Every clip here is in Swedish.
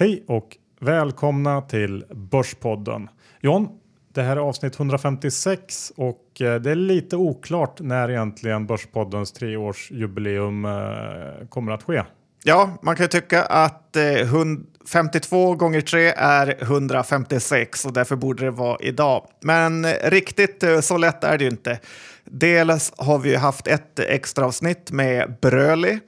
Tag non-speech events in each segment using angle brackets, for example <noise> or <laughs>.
Hej och välkomna till Börspodden. John, det här är avsnitt 156 och eh, det är lite oklart när egentligen Börspoddens treårsjubileum eh, kommer att ske. Ja, man kan ju tycka att eh, 52 gånger 3 är 156 och därför borde det vara idag. Men riktigt så lätt är det ju inte. Dels har vi haft ett extra avsnitt med Bröli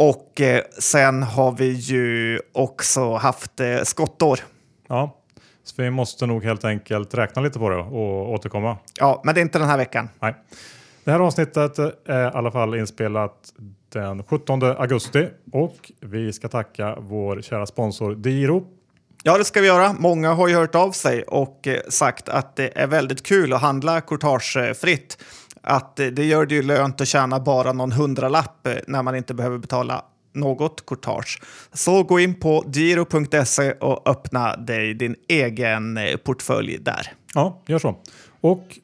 och eh, sen har vi ju också haft eh, skottår. Ja, så vi måste nog helt enkelt räkna lite på det och återkomma. Ja, men det är inte den här veckan. Nej. Det här avsnittet är i alla fall inspelat den 17 augusti och vi ska tacka vår kära sponsor Diro. Ja, det ska vi göra. Många har ju hört av sig och eh, sagt att det är väldigt kul att handla courtagefritt. Att det gör det ju lönt att tjäna bara någon hundralapp eh, när man inte behöver betala något courtage. Så gå in på giro.se och öppna dig din egen eh, portfölj där. Ja, gör så. Och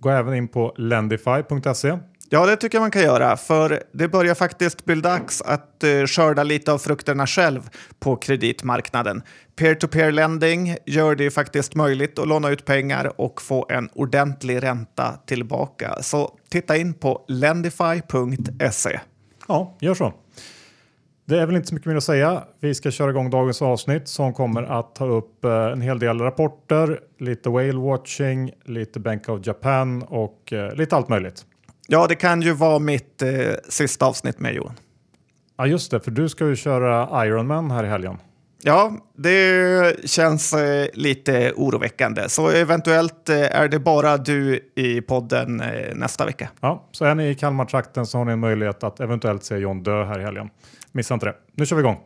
gå även in på lendify.se. Ja, det tycker jag man kan göra, för det börjar faktiskt bli dags att uh, skörda lite av frukterna själv på kreditmarknaden. Peer-to-peer lending gör det ju faktiskt möjligt att låna ut pengar och få en ordentlig ränta tillbaka. Så titta in på lendify.se. Ja, gör så. Det är väl inte så mycket mer att säga. Vi ska köra igång dagens avsnitt som kommer att ta upp eh, en hel del rapporter, lite whale watching, lite Bank of Japan och eh, lite allt möjligt. Ja, det kan ju vara mitt eh, sista avsnitt med Johan. Ja, just det, för du ska ju köra Ironman här i helgen. Ja, det känns eh, lite oroväckande. Så eventuellt eh, är det bara du i podden eh, nästa vecka. Ja, så är ni i Kalmartrakten så har ni en möjlighet att eventuellt se John dö här i helgen. Missa inte det. Nu kör vi igång.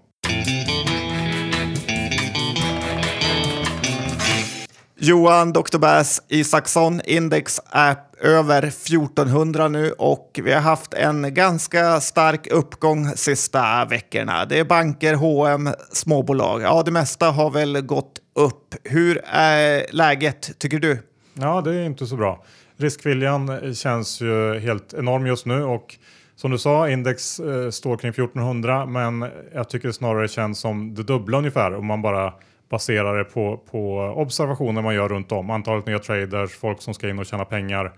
Johan Dr. Bass Isaksson, index är över 1400 nu och vi har haft en ganska stark uppgång sista veckorna. Det är banker, H&M, småbolag. Ja, det mesta har väl gått upp. Hur är läget tycker du? Ja, det är inte så bra. Riskviljan känns ju helt enorm just nu och som du sa, index eh, står kring 1400 men jag tycker det snarare känns som det dubbla ungefär om man bara baserar det på, på observationer man gör runt om. Antalet nya traders, folk som ska in och tjäna pengar,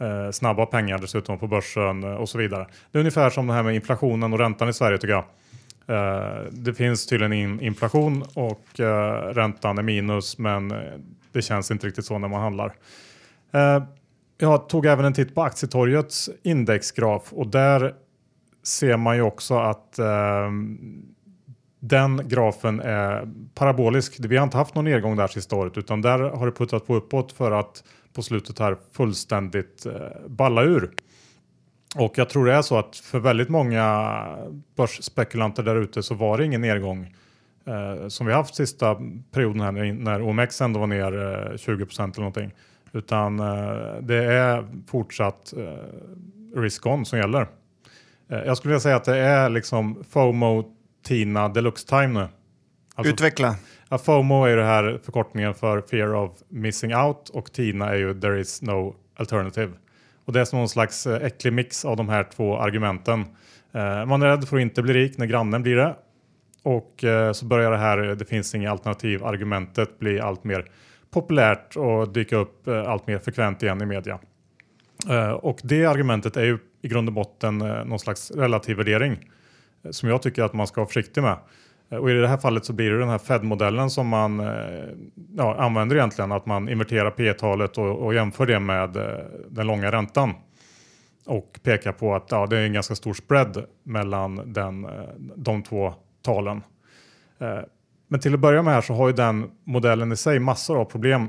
eh, snabba pengar dessutom på börsen eh, och så vidare. Det är ungefär som det här med inflationen och räntan i Sverige tycker jag. Eh, det finns tydligen in, inflation och eh, räntan är minus men eh, det känns inte riktigt så när man handlar. Eh, jag tog även en titt på aktietorgets indexgraf och där ser man ju också att eh, den grafen är parabolisk. Vi har inte haft någon nedgång där sista året utan där har det puttat på uppåt för att på slutet här fullständigt eh, balla ur. Och jag tror det är så att för väldigt många börsspekulanter där ute så var det ingen nedgång eh, som vi haft sista perioden här när, när OMX ändå var ner eh, 20 eller någonting. Utan eh, det är fortsatt eh, risk on som gäller. Eh, jag skulle vilja säga att det är liksom FOMO Tina Deluxe Time nu. Alltså, Utveckla. Ja, FOMO är ju det här förkortningen för Fear of Missing Out och TINA är ju There is no alternative. Och det är som någon slags eh, äcklig mix av de här två argumenten. Eh, man är rädd för att inte bli rik när grannen blir det. Och eh, så börjar det här, det finns inga alternativ, argumentet bli allt mer populärt och dyka upp eh, allt mer frekvent igen i media. Eh, och det argumentet är ju i grund och botten eh, någon slags relativ värdering Eh, som jag tycker att man ska vara försiktig med. Eh, och i det här fallet så blir det den här Fed-modellen som man eh, ja, använder egentligen, att man inverterar P-talet och, och jämför det med den långa räntan. Och pekar på att ja, det är en ganska stor spread mellan den, de två talen. Men till att börja med här så har ju den modellen i sig massor av problem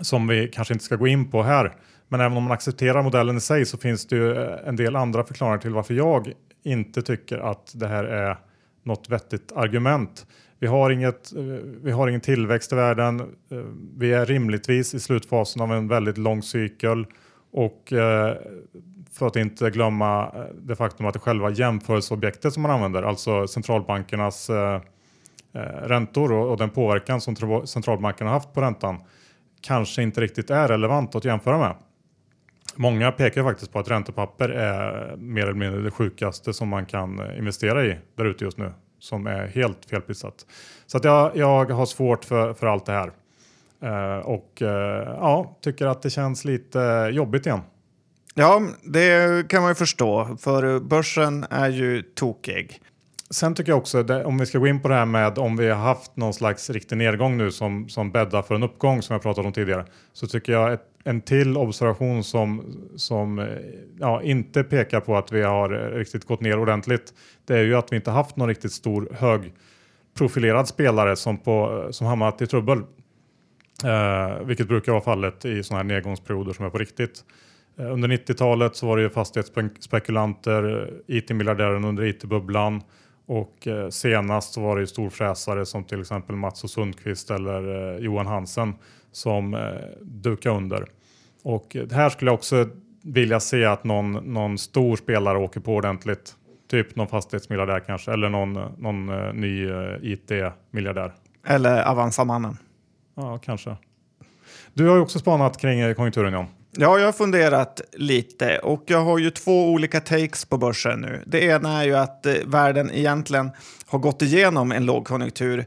som vi kanske inte ska gå in på här. Men även om man accepterar modellen i sig så finns det ju en del andra förklaringar till varför jag inte tycker att det här är något vettigt argument. Vi har, inget, eh, vi har ingen tillväxt i världen. Eh, vi är rimligtvis i slutfasen av en väldigt lång cykel och eh, för att inte glömma det faktum att det själva jämförelseobjektet som man använder, alltså centralbankernas räntor och den påverkan som centralbankerna haft på räntan kanske inte riktigt är relevant att jämföra med. Många pekar faktiskt på att räntepapper är mer eller mindre det sjukaste som man kan investera i där ute just nu. som är helt felprissatt. Så att jag, jag har svårt för, för allt det här. Uh, och uh, ja, tycker att det känns lite jobbigt igen. Ja, det kan man ju förstå, för börsen är ju tokig. Sen tycker jag också, det, om vi ska gå in på det här med om vi har haft någon slags riktig nedgång nu som, som bäddar för en uppgång som jag pratat om tidigare, så tycker jag ett, en till observation som, som eh, ja, inte pekar på att vi har eh, riktigt gått ner ordentligt, det är ju att vi inte haft någon riktigt stor högprofilerad spelare som, på, eh, som hamnat i trubbel. Eh, vilket brukar vara fallet i sådana här nedgångsperioder som är på riktigt. Eh, under 90-talet så var det ju fastighetsspekulanter, IT-miljardären under IT-bubblan och eh, senast så var det ju storfräsare som till exempel Mats och Sundqvist eller eh, Johan Hansen som eh, dukade under. Och här skulle jag också vilja se att någon, någon stor spelare åker på ordentligt. Typ någon fastighetsmiljardär kanske eller någon, någon uh, ny uh, IT-miljardär. Eller Avanza-mannen. Ja, kanske. Du har ju också spanat kring konjunkturen John. Ja, jag har funderat lite och jag har ju två olika takes på börsen nu. Det ena är ju att eh, världen egentligen har gått igenom en lågkonjunktur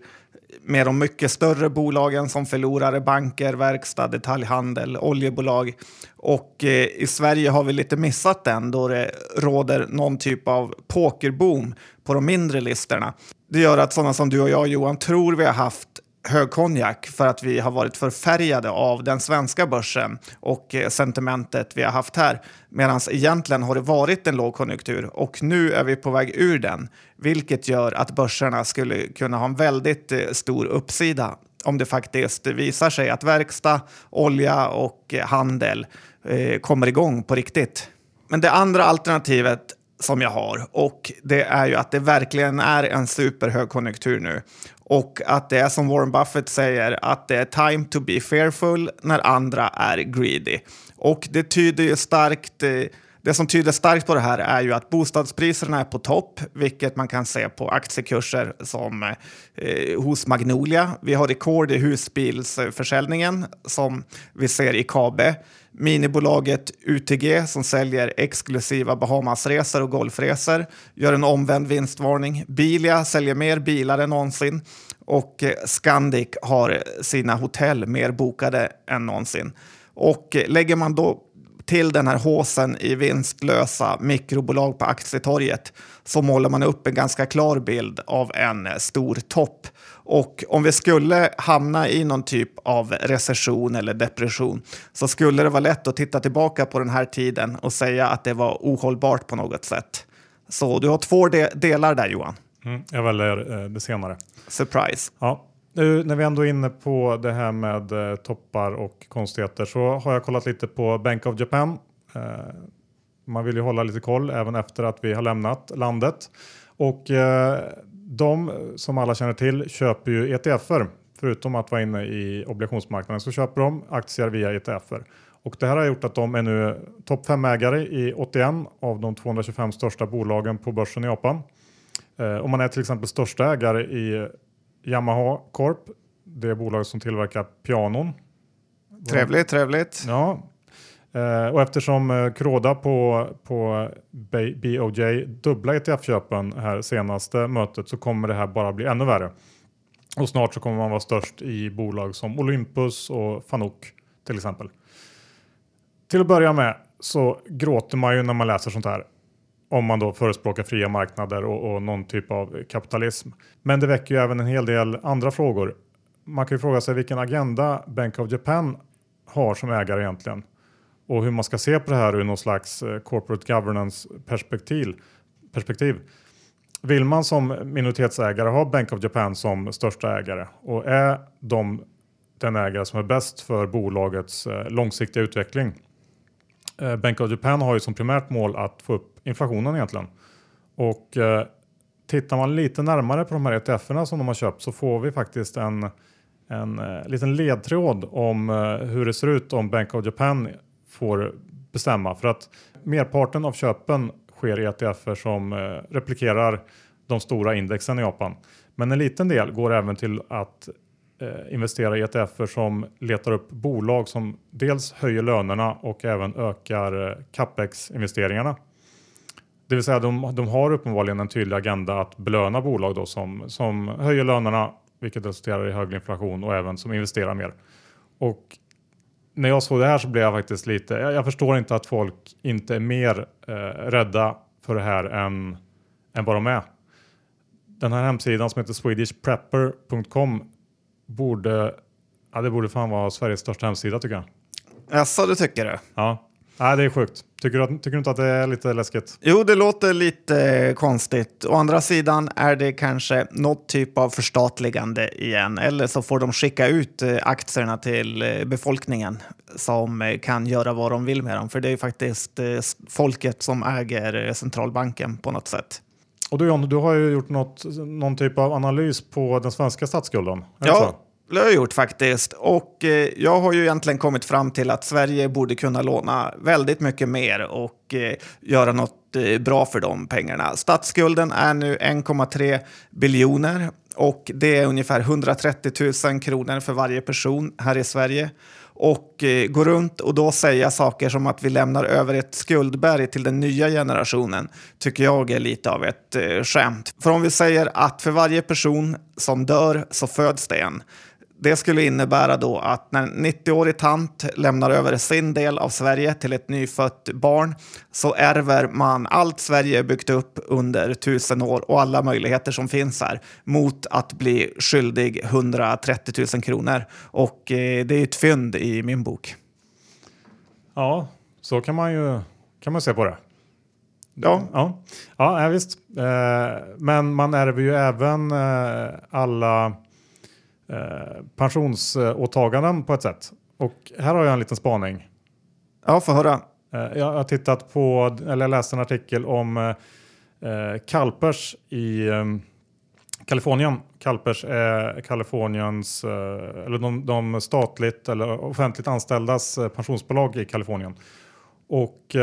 med de mycket större bolagen som förlorare, banker, verkstad, detaljhandel, oljebolag. Och eh, i Sverige har vi lite missat den då det råder någon typ av pokerboom på de mindre listorna. Det gör att sådana som du och jag, Johan, tror vi har haft högkonjak för att vi har varit förfärgade av den svenska börsen och eh, sentimentet vi har haft här. Medan egentligen har det varit en lågkonjunktur och nu är vi på väg ur den, vilket gör att börserna skulle kunna ha en väldigt eh, stor uppsida om det faktiskt visar sig att verkstad, olja och eh, handel eh, kommer igång på riktigt. Men det andra alternativet som jag har och det är ju att det verkligen är en superhögkonjunktur nu och att det är som Warren Buffett säger, att det är time to be fearful när andra är greedy. Och det tyder ju starkt eh, det som tyder starkt på det här är ju att bostadspriserna är på topp, vilket man kan se på aktiekurser som eh, hos Magnolia. Vi har rekord i husbilsförsäljningen som vi ser i KABE. Minibolaget UTG som säljer exklusiva Bahamasresor och golfresor gör en omvänd vinstvarning. Bilia säljer mer bilar än någonsin och eh, Scandic har sina hotell mer bokade än någonsin. Och eh, lägger man då till den här håsen i vinstlösa mikrobolag på aktietorget så målar man upp en ganska klar bild av en stor topp. Och om vi skulle hamna i någon typ av recession eller depression så skulle det vara lätt att titta tillbaka på den här tiden och säga att det var ohållbart på något sätt. Så du har två de delar där Johan. Mm, jag väljer eh, det senare. Surprise. Ja, nu när vi ändå är inne på det här med eh, toppar och konstigheter så har jag kollat lite på Bank of Japan. Eh, man vill ju hålla lite koll även efter att vi har lämnat landet. Och eh, de som alla känner till köper ju ETFer. Förutom att vara inne i obligationsmarknaden så köper de aktier via ETFer. Och det här har gjort att de är nu topp 5-ägare i 81 av de 225 största bolagen på börsen i Japan. Eh, om man är till exempel största ägare i Yamaha Corp, det bolag som tillverkar pianon. Trevligt, trevligt. Ja, eh, och eftersom eh, Kroda på, på BOJ dubbla ETF-köpen här senaste mötet så kommer det här bara bli ännu värre. Och snart så kommer man vara störst i bolag som Olympus och Fanuc till exempel. Till att börja med så gråter man ju när man läser sånt här om man då förespråkar fria marknader och, och, någon typ av kapitalism. Men det väcker ju även en hel del andra frågor. Man kan ju fråga sig vilken agenda Bank of Japan har som ägare egentligen och hur man ska se på det här ur någon slags eh, corporate governance perspektiv. perspektiv. Vill man som minoritetsägare ha Bank of Japan som största ägare och är de den ägare som är bäst för bolagets eh, långsiktiga utveckling? Eh, Bank of Japan har ju som primärt mål att få upp inflationen egentligen. Och eh, tittar man lite närmare på de här ETFerna som de har köpt så får vi faktiskt en, en eh, liten ledtråd om eh, hur det ser ut om Bank of Japan får bestämma. För att merparten av köpen sker i ETFer som eh, replikerar de stora indexen i Japan. Men en liten del går även till att eh, investera i ETFer som letar upp bolag som dels höjer lönerna och även ökar eh, capex investeringarna. Det vill säga de, de har uppenbarligen en tydlig agenda att belöna bolag då som, som höjer lönerna, vilket resulterar i högre inflation och även som investerar mer. Och när jag såg det här så blev jag faktiskt lite, jag, jag förstår inte att folk inte är mer eh, rädda för det här än, än vad de är. Den här hemsidan som heter swedishprepper.com borde, ja det borde fan vara Sveriges största hemsida tycker jag. Jaså, du tycker det? Ja, Nej, det är sjukt. Tycker du, att, tycker du inte att det är lite läskigt? Jo, det låter lite konstigt. Å andra sidan är det kanske något typ av förstatligande igen. Eller så får de skicka ut eh, aktierna till eh, befolkningen som eh, kan göra vad de vill med dem. För det är faktiskt folket som äger centralbanken på något sätt. Och du John, du har ju gjort något, någon typ av analys på den svenska statsskulden. Ja, det har jag gjort faktiskt. Och eh, jag har ju egentligen kommit fram till att Sverige borde kunna låna väldigt mycket mer och eh, göra något eh, bra för de pengarna. Statsskulden är nu 1,3 biljoner och det är ungefär 130 000 kronor för varje person här i Sverige och eh, gå runt och då säga saker som att vi lämnar över ett skuldberg till den nya generationen tycker jag är lite av ett eh, skämt. För om vi säger att för varje person som dör så föds det en det skulle innebära då att när en 90-årig tant lämnar över sin del av Sverige till ett nyfött barn så ärver man allt Sverige byggt upp under tusen år och alla möjligheter som finns här mot att bli skyldig 130 000 kronor. Och eh, det är ett fynd i min bok. Ja, så kan man ju kan man se på det. Ja, ja, ja visst. Eh, men man ärver ju även eh, alla Eh, pensionsåtaganden på ett sätt. Och här har jag en liten spaning. Ja, få höra. Eh, jag har tittat på, eller läst en artikel om eh, Kalpers i eh, Kalifornien. Kalpers är Kaliforniens, eh, eller de, de, statligt eller offentligt anställdas eh, pensionsbolag i Kalifornien. Och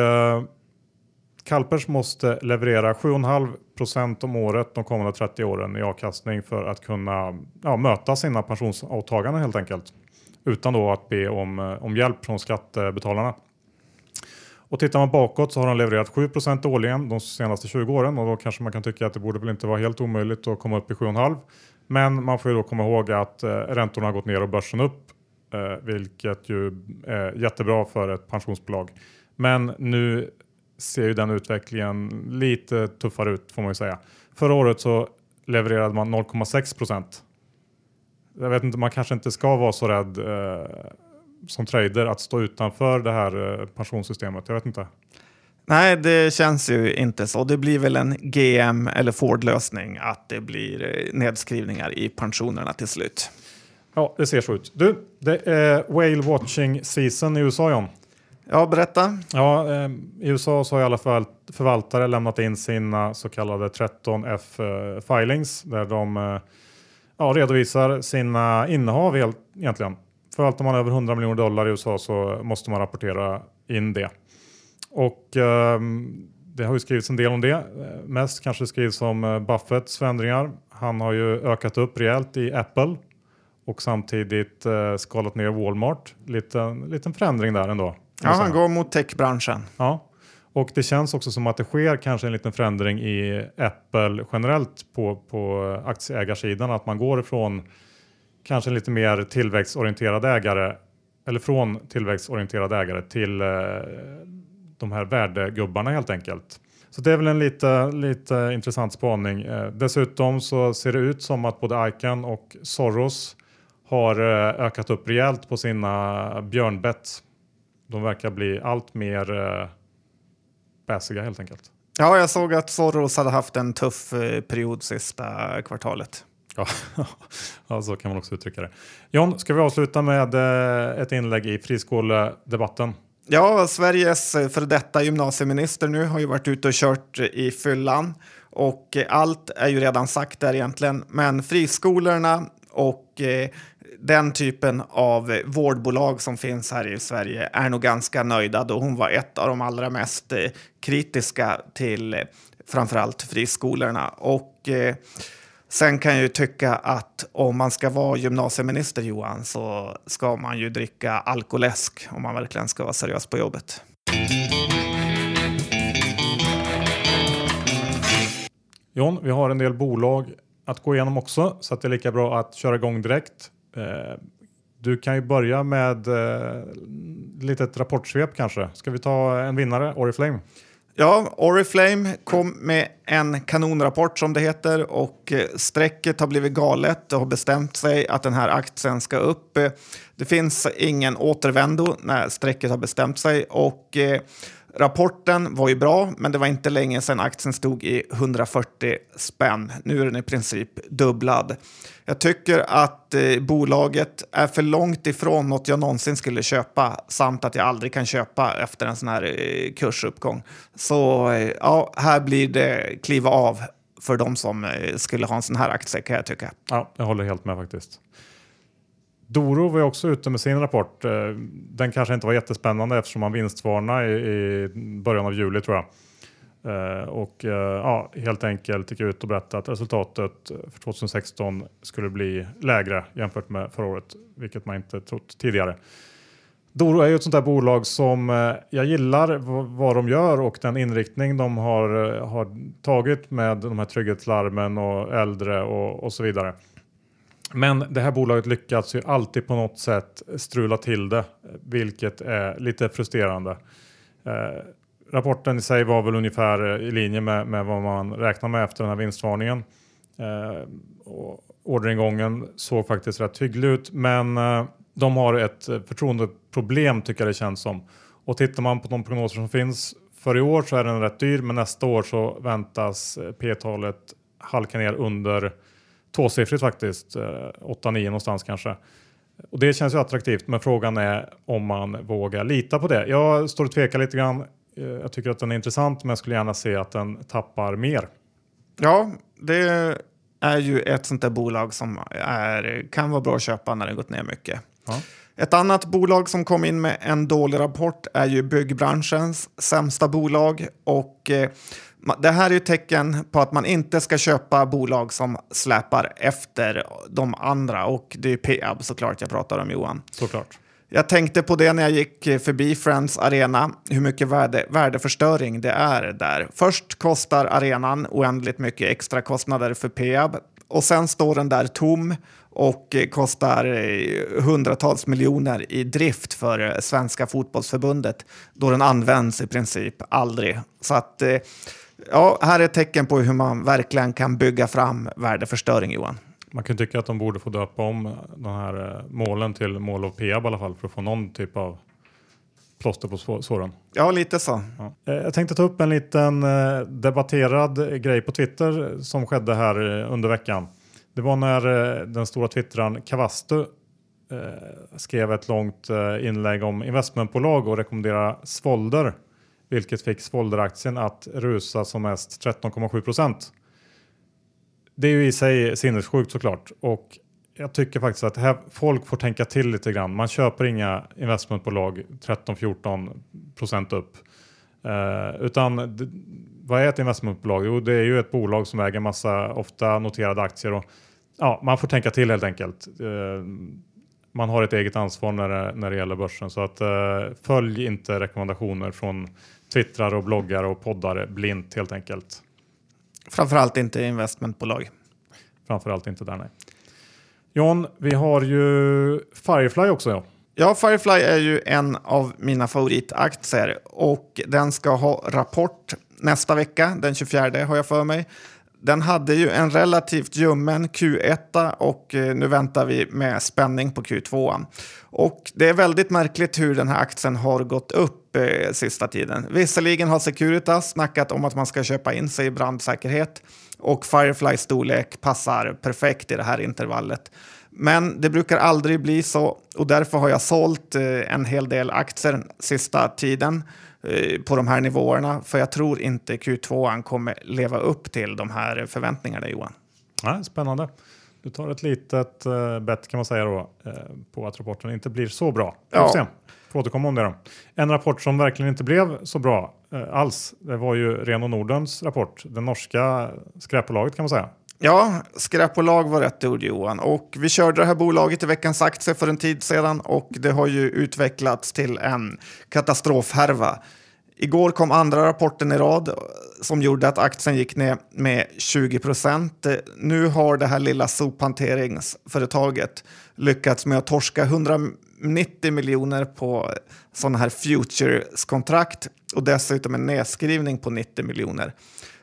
Kalpers måste leverera 7,5 procent om året de kommande 30 åren i avkastning för att kunna ja, möta sina pensionsåtaganden helt enkelt. Utan då att be om, eh, om hjälp från skattebetalarna. Och tittar man bakåt så har de levererat 7 årligen de senaste 20 åren och då kanske man kan tycka att det borde väl inte vara helt omöjligt att komma upp i 7,5. Men man får ju då komma ihåg att eh, räntorna har gått ner och börsen upp, eh, vilket ju är jättebra för ett pensionsbolag. Men nu ser ju den utvecklingen lite tuffare ut får man ju säga. Förra året så levererade man 0,6 procent. Jag vet inte, man kanske inte ska vara så rädd eh, som trader att stå utanför det här eh, pensionssystemet. Jag vet inte. Nej, det känns ju inte så. Det blir väl en GM eller Ford-lösning att det blir eh, nedskrivningar i pensionerna till slut. Ja, det ser så ut. Du, det är whale watching season i USA John. Ja, berätta. Ja, eh, I USA så har i alla fall förvaltare lämnat in sina så kallade 13F-filings eh, där de eh, ja, redovisar sina innehav helt, egentligen. Förvaltar man över 100 miljoner dollar i USA så måste man rapportera in det. Och eh, det har ju skrivits en del om det. Eh, mest kanske skrivs om eh, Buffetts förändringar. Han har ju ökat upp rejält i Apple och samtidigt eh, skalat ner Walmart. Liten, liten förändring där ändå. Ja, han går mot techbranschen. Ja, och det känns också som att det sker kanske en liten förändring i Apple generellt på, på aktieägarsidan. Att man går ifrån kanske lite mer tillväxtorienterad ägare eller från tillväxtorienterade ägare till eh, de här värdegubbarna helt enkelt. Så det är väl en lite, lite intressant spaning. Eh, dessutom så ser det ut som att både Icahn och Soros har eh, ökat upp rejält på sina björnbett de verkar bli allt mer eh, bäsiga helt enkelt. Ja, jag såg att Soros hade haft en tuff eh, period sista kvartalet. Ja, <laughs> ja, så kan man också uttrycka det. John, ska vi avsluta med eh, ett inlägg i friskoledebatten? Ja, Sveriges eh, för detta gymnasieminister nu har ju varit ute och kört i fyllan och allt är ju redan sagt där egentligen. Men friskolorna och den typen av vårdbolag som finns här i Sverige är nog ganska nöjda då hon var ett av de allra mest eh, kritiska till eh, framförallt friskolorna. Och eh, sen kan jag ju tycka att om man ska vara gymnasieminister Johan så ska man ju dricka alkoläsk om man verkligen ska vara seriös på jobbet. John, vi har en del bolag att gå igenom också så att det är lika bra att köra igång direkt. Eh, du kan ju börja med eh, litet rapportsvep kanske. Ska vi ta en vinnare, Oriflame? Ja, Oriflame kom med en kanonrapport som det heter och eh, strecket har blivit galet och har bestämt sig att den här aktien ska upp. Eh, det finns ingen återvändo när strecket har bestämt sig och Rapporten var ju bra, men det var inte länge sedan aktien stod i 140 spänn. Nu är den i princip dubblad. Jag tycker att eh, bolaget är för långt ifrån något jag någonsin skulle köpa samt att jag aldrig kan köpa efter en sån här eh, kursuppgång. Så eh, ja, här blir det kliva av för de som eh, skulle ha en sån här aktie kan jag tycka. Ja, jag håller helt med faktiskt. Doro var också ute med sin rapport. Eh, den kanske inte var jättespännande eftersom man vinstvarnade i, början av juli tror jag. Eh, och eh, ja, helt enkelt gick ut och berättade att resultatet för 2016 skulle bli lägre jämfört med förra året, vilket man inte trott tidigare. Doro är ju ett sånt där bolag som jag gillar vad de gör och den inriktning de har, har tagit med de här trygghetslarmen och äldre och, och så vidare. Men det här bolaget lyckas ju alltid på något sätt strula till det, vilket är lite frustrerande. Eh, rapporten i sig var väl ungefär i linje med, med vad man räknar med efter den här vinstvarningen. Eh, orderingången såg faktiskt rätt hygglig ut, men eh, de har ett förtroendeproblem tycker jag det känns som. Och tittar man på de prognoser som finns för i år så är den rätt dyr, men nästa år så väntas eh, P-talet halka ner under tvåsiffrigt faktiskt, 8-9 eh, någonstans kanske. Och det känns ju attraktivt, men frågan är om man vågar lita på det. Jag står och tvekar lite grann. Eh, jag tycker att den är intressant, men jag skulle gärna se att den tappar mer. Ja, det är ju ett sånt där bolag som är, kan vara bra att köpa när det gått ner mycket. Ja. Ett annat bolag som kom in med en dålig rapport är ju byggbranschens sämsta bolag och eh, det här är ju tecken på att man inte ska köpa bolag som släpar efter de andra och det är Peab såklart jag pratar om Johan. Såklart. Jag tänkte på det när jag gick förbi Friends Arena, hur mycket värde, värdeförstöring det är där. Först kostar arenan oändligt mycket extra kostnader för Peab och sen står den där tom och kostar eh, hundratals miljoner i drift för eh, Svenska fotbollsförbundet då den används i princip aldrig. Så att eh, ja, här är ett tecken på hur man verkligen kan bygga fram värdeförstöring, Johan. Man kan tycka att de borde få döpa om de här eh, målen till mål av Peab i alla fall för att få någon typ av plåster på såren. Ja, lite så. Ja. Eh, jag tänkte ta upp en liten eh, debatterad grej på Twitter som skedde här under veckan. Det var när den stora twittraren Kavastu skrev ett långt inlägg om investmentbolag och rekommenderade Svolder vilket fick Svolder-aktien att rusa som mest 13,7 procent. Det är ju i sig sinnessjukt såklart och jag tycker faktiskt att här, folk får tänka till lite grann. Man köper inga investmentbolag 13-14 procent upp. Eh, utan vad är ett investmentbolag? Jo, det är ju ett bolag som äger massa ofta noterade aktier och ja, man får tänka till helt enkelt. Eh, man har ett eget ansvar när det, när det gäller börsen så att uh, följ inte rekommendationer från twittrar och bloggar och poddar blint helt enkelt. Framförallt inte investmentbolag. Framförallt inte där nej. John, vi har ju Firefly också. Ja. Ja, Firefly är ju en av mina favoritaktier och den ska ha rapport nästa vecka, den 24 har jag för mig. Den hade ju en relativt ljummen Q1 och eh, nu väntar vi med spänning på Q2. Och det är väldigt märkligt hur den här aktien har gått upp eh, sista tiden. Visserligen har Securitas snackat om att man ska köpa in sig i brandsäkerhet och Firefly storlek passar perfekt i det här intervallet. Men det brukar aldrig bli så och därför har jag sålt eh, en hel del aktier sista tiden. Eh, på de här nivåerna. För jag tror inte Q2 kommer leva upp till de här förväntningarna Johan. Ja, spännande. Du tar ett litet uh, bett kan man säga då uh, på att rapporten inte blir så bra. Ja. Får återkomma om det då. En rapport som verkligen inte blev så bra alls. Det var ju Reno Nordens rapport. Det norska skräpbolaget kan man säga. Ja, skräpbolag var rätt ord Johan. Och vi körde det här bolaget i veckans aktie för en tid sedan och det har ju utvecklats till en katastrofhärva Igår kom andra rapporten i rad som gjorde att aktien gick ner med 20 procent. Nu har det här lilla sophanteringsföretaget lyckats med att torska 190 miljoner på sådana här futures-kontrakt och dessutom en nedskrivning på 90 miljoner.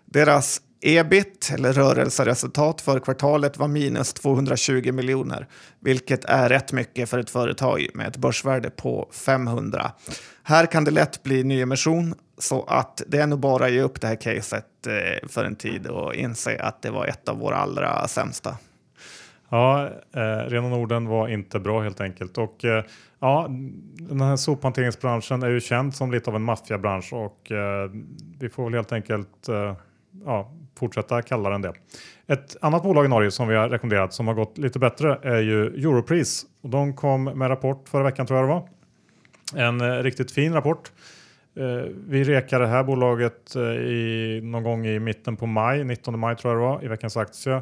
Deras ebit, eller rörelseresultat, för kvartalet var minus 220 miljoner, vilket är rätt mycket för ett företag med ett börsvärde på 500. Här kan det lätt bli nyemission, så att det är nog bara att ge upp det här caset eh, för en tid och inse att det var ett av våra allra sämsta. Ja, eh, rena Norden var inte bra helt enkelt. Och eh, ja, den här sophanteringsbranschen är ju känd som lite av en maffiabransch och eh, vi får väl helt enkelt eh, ja, fortsätta kalla den det. Ett annat bolag i Norge som vi har rekommenderat som har gått lite bättre är ju Europris. Och de kom med rapport förra veckan tror jag det var. En eh, riktigt fin rapport. Eh, vi rekade det här bolaget eh, i, någon gång i mitten på maj, 19 maj tror jag det var, i veckans aktie.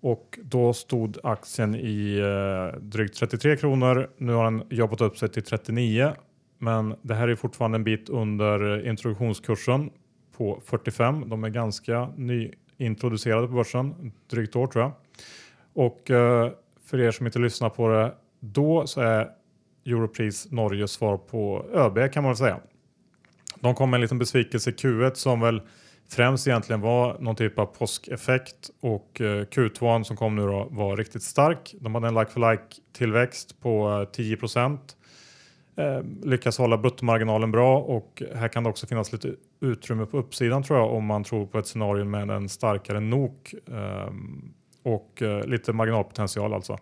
Och då stod aktien i eh, drygt 33 kronor. Nu har den jobbat upp sig till 39. Men det här är fortfarande en bit under eh, introduktionskursen på 45. De är ganska nyintroducerade på börsen, drygt år tror jag. Och eh, för er som inte lyssnar på det då så är Europris Norges svar på ÖB kan man väl säga. De kom med en liten besvikelse i Q1 som väl främst egentligen var någon typ av påskeffekt och eh, Q2 som kom nu då var riktigt stark. De hade en like-for-like tillväxt på eh, 10 procent. Eh, lyckas hålla bruttomarginalen bra och här kan det också finnas lite utrymme på uppsidan tror jag om man tror på ett scenario med en starkare NOK eh, och eh, lite marginalpotential alltså.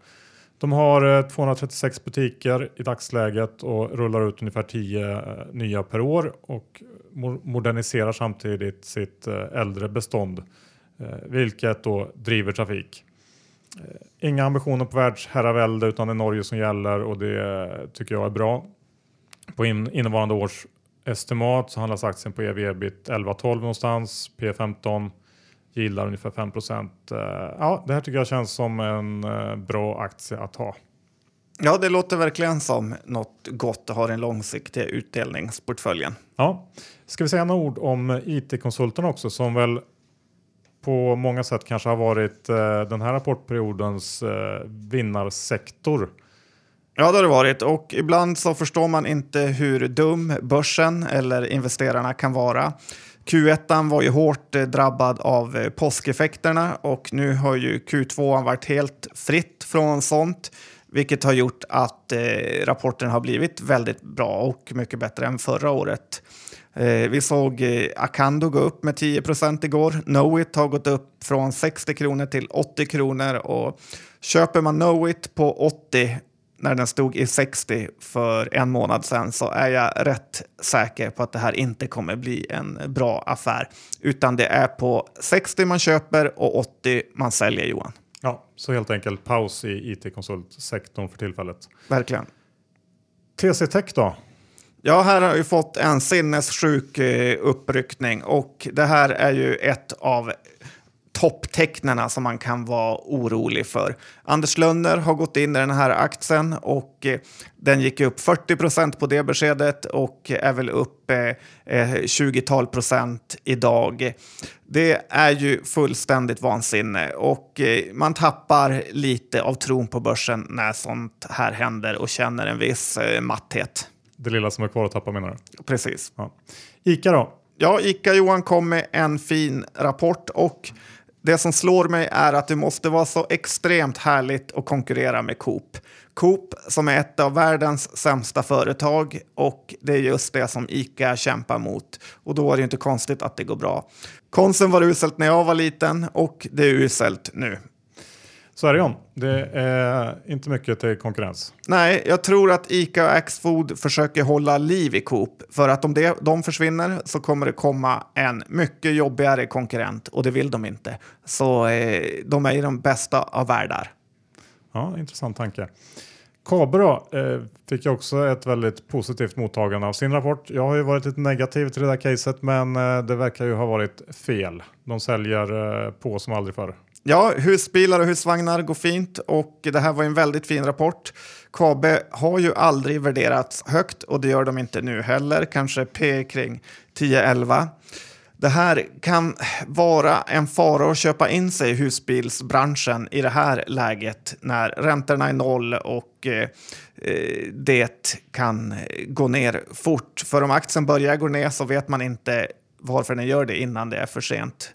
De har 236 butiker i dagsläget och rullar ut ungefär 10 nya per år och moderniserar samtidigt sitt äldre bestånd, vilket då driver trafik. Inga ambitioner på världsherravälde utan det är Norge som gäller och det tycker jag är bra. På in, innevarande års estimat så handlas aktien på ev ebit 11-12 någonstans, P15 gillar ungefär 5 uh, Ja, det här tycker jag känns som en uh, bra aktie att ha. Ja, det låter verkligen som något gott att ha den långsiktiga utdelningsportföljen. Ja, ska vi säga några ord om it-konsulterna också som väl på många sätt kanske har varit uh, den här rapportperiodens vinnarsektor. Ja, det har det varit och ibland så förstår man inte hur dum börsen eller investerarna kan vara. Q1 var ju hårt eh, drabbad av eh, påskeffekterna och nu har ju Q2 varit helt fritt från sånt, vilket har gjort att eh, rapporten har blivit väldigt bra och mycket bättre än förra året. Eh, vi såg eh, Acando gå upp med 10% igår. Knowit har gått upp från 60 kronor till 80 kronor och köper man Knowit på 80 när den stod i 60 för en månad sedan så är jag rätt säker på att det här inte kommer bli en bra affär. Utan det är på 60 man köper och 80 man säljer Johan. Ja, så helt enkelt paus i it-konsultsektorn för tillfället. Verkligen. TC Tech då? Ja, här har vi fått en sinnessjuk eh, uppryckning och det här är ju ett av topptecknarna som man kan vara orolig för. Anders Lönner har gått in i den här aktien och eh, den gick upp 40 procent på det beskedet och är väl upp eh, 20-tal eh, procent idag. Det är ju fullständigt vansinne och eh, man tappar lite av tron på börsen när sånt här händer och känner en viss eh, matthet. Det lilla som är kvar att tappa menar du? Precis. Ja. Ica då? Ja, Ica Johan kom med en fin rapport och det som slår mig är att det måste vara så extremt härligt att konkurrera med Coop. Coop som är ett av världens sämsta företag och det är just det som ICA kämpar mot. Och då är det inte konstigt att det går bra. Konsum var uselt när jag var liten och det är uselt nu. Så är det John. Det är inte mycket till konkurrens. Nej, jag tror att ICA och Axfood försöker hålla liv i Coop. För att om det, de försvinner så kommer det komma en mycket jobbigare konkurrent och det vill de inte. Så eh, de är i de bästa av världar. Ja, intressant tanke. Kabe då, eh, fick jag också ett väldigt positivt mottagande av sin rapport. Jag har ju varit lite negativ till det där caset men eh, det verkar ju ha varit fel. De säljer eh, på som aldrig förr. Ja, husbilar och husvagnar går fint och det här var en väldigt fin rapport. KB har ju aldrig värderats högt och det gör de inte nu heller, kanske P kring 10-11. Det här kan vara en fara att köpa in sig i husbilsbranschen i det här läget när räntorna är noll och eh, eh det kan eh, gå ner fort. För om aktien börjar gå ner så vet man inte varför den gör det innan det är för sent.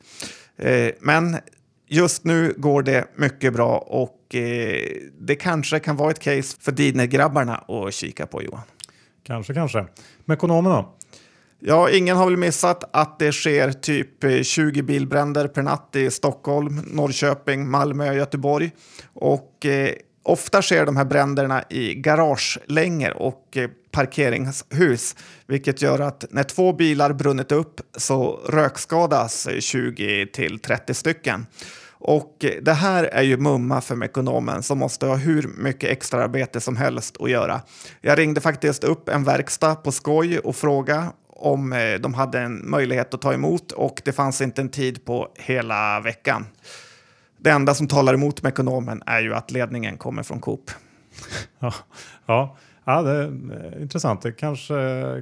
Eh, men just nu går det mycket bra och eh, det kanske kan vara ett case för Didner-grabbarna att kika på Johan. Kanske, kanske. Med ekonomerna? Ja, ingen har väl missat att det sker typ 20 eh, bilbränder per natt i Stockholm, Norrköping, Malmö och Göteborg. Och eh, ofta sker de här bränderna i garagelängor och eh, parkeringshus, vilket gör att när två bilar brunnit upp så rökskadas 20 till 30 stycken. Och det här är ju mumma för Mekonomen som måste ha hur mycket extraarbete som helst att göra. Jag ringde faktiskt upp en verkstad på skoj och frågade om eh, de hade en möjlighet att ta emot och det fanns inte en tid på hela veckan. Det enda som talar emot Mekonomen är ju att ledningen kommer från Coop. <laughs> Ja, ja. ja det är eh, intressant. Det kanske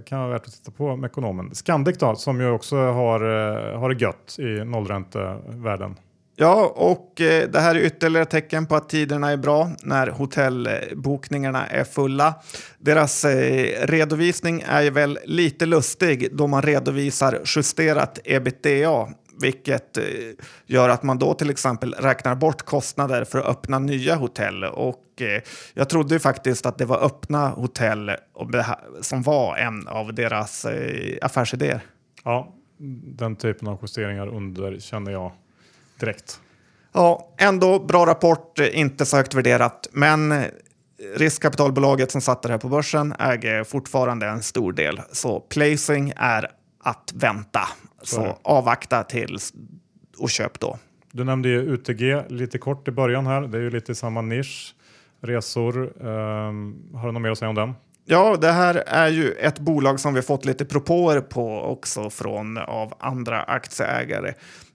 kan vara värt att titta på Mekonomen. Scandic då, som ju också har, eh, har det gött i nollräntevärlden. Ja, och eh, det här är ytterligare tecken på att tiderna är bra när hotellbokningarna är fulla. Deras eh, redovisning är väl lite lustig då man redovisar justerat ebitda vilket eh, gör att man då till exempel räknar bort kostnader för att öppna nya hotell. Och jag trodde ju faktiskt att det var öppna hotell som var en av deras affärsidéer. Ja, den typen av justeringar underkänner jag direkt. Ja, ändå bra rapport, inte så högt värderat, men riskkapitalbolaget som satte det här på börsen äger fortfarande en stor del. Så placing är att vänta. Så, så avvakta tills och köp då. Du nämnde ju UTG lite kort i början här. Det är ju lite samma nisch. Resor. Um, har du något mer att säga om den? Ja, det här är ju ett bolag som vi fått lite propåer på också från av andra aktieägare.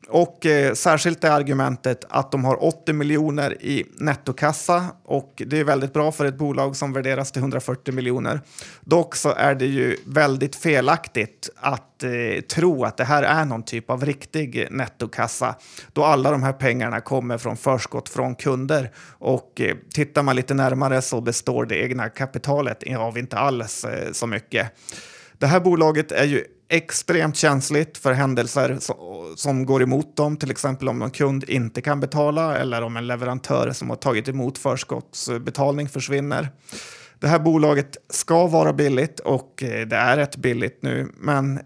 Och eh, särskilt är argumentet att de har 80 miljoner i nettokassa och det är väldigt bra för ett bolag som värderas till 140 miljoner. Dock så är det ju väldigt felaktigt att eh, tro att det här är någon typ av riktig nettokassa då alla de här pengarna kommer från förskott från kunder och eh, tittar man lite närmare så består det egna kapitalet av inte alls eh, så mycket. Det här bolaget är ju extremt känsligt för händelser som går emot dem, till exempel om någon kund inte kan betala eller om en leverantör som har tagit emot förskottsbetalning försvinner. Det här bolaget ska vara billigt och eh, det är rätt billigt nu, men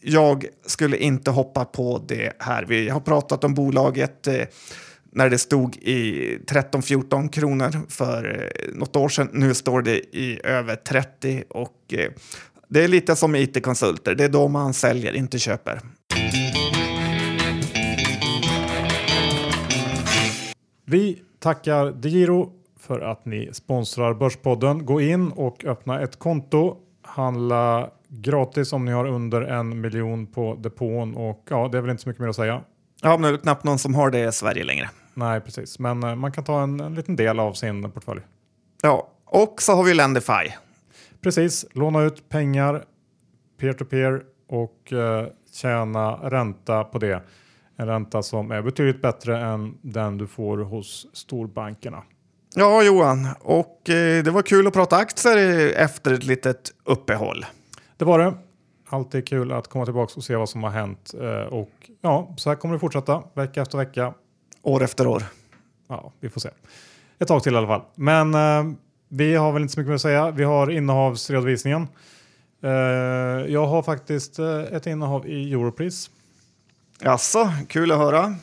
jag skulle inte hoppa på det här. Vi har pratat om bolaget eh, när det stod i 13-14 kronor för eh, något år sedan. Nu står det i över 30 och det är lite som it-konsulter, det är då man säljer, inte köper. Vi tackar DeGiro för att ni sponsrar Börspodden. Gå in och öppna ett konto. Handla gratis om ni har under en miljon på depån och ja, det är väl inte så mycket mer att säga. Ja, men det är knappt någon som har det i Sverige längre. Nej, precis, men eh, man kan ta en, en liten del av sin portfölj. Ja, och så har vi Lendify. Precis, låna ut pengar peer-to-peer och eh, tjäna ränta på det. En ränta som är betydligt bättre än den du får hos storbankerna. Ja, Johan, och eh, det var kul att prata aktier efter ett litet uppehåll. Det var det. Alltid kul att komma tillbaka och se vad som har hänt. Eh, och ja, så här kommer det fortsätta vecka efter vecka. År efter år. Ja, vi får se. Ett tag till i alla fall. Men eh, vi har väl inte så mycket mer att säga. Vi har innehavsredovisningen. Uh, jag har faktiskt uh, ett innehav i Europris. Jaså, kul att höra.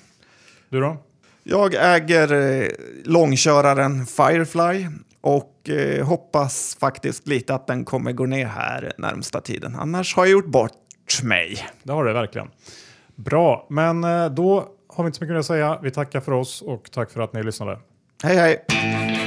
Du då? Jag äger eh, långköraren Firefly och eh, hoppas faktiskt lite att den kommer gå ner här närmsta tiden. Annars har jag gjort bort mig. Det har du verkligen. Bra, men eh, då har vi inte så mycket mer att säga. Vi tackar för oss och tack för att ni lyssnade. Hej hej!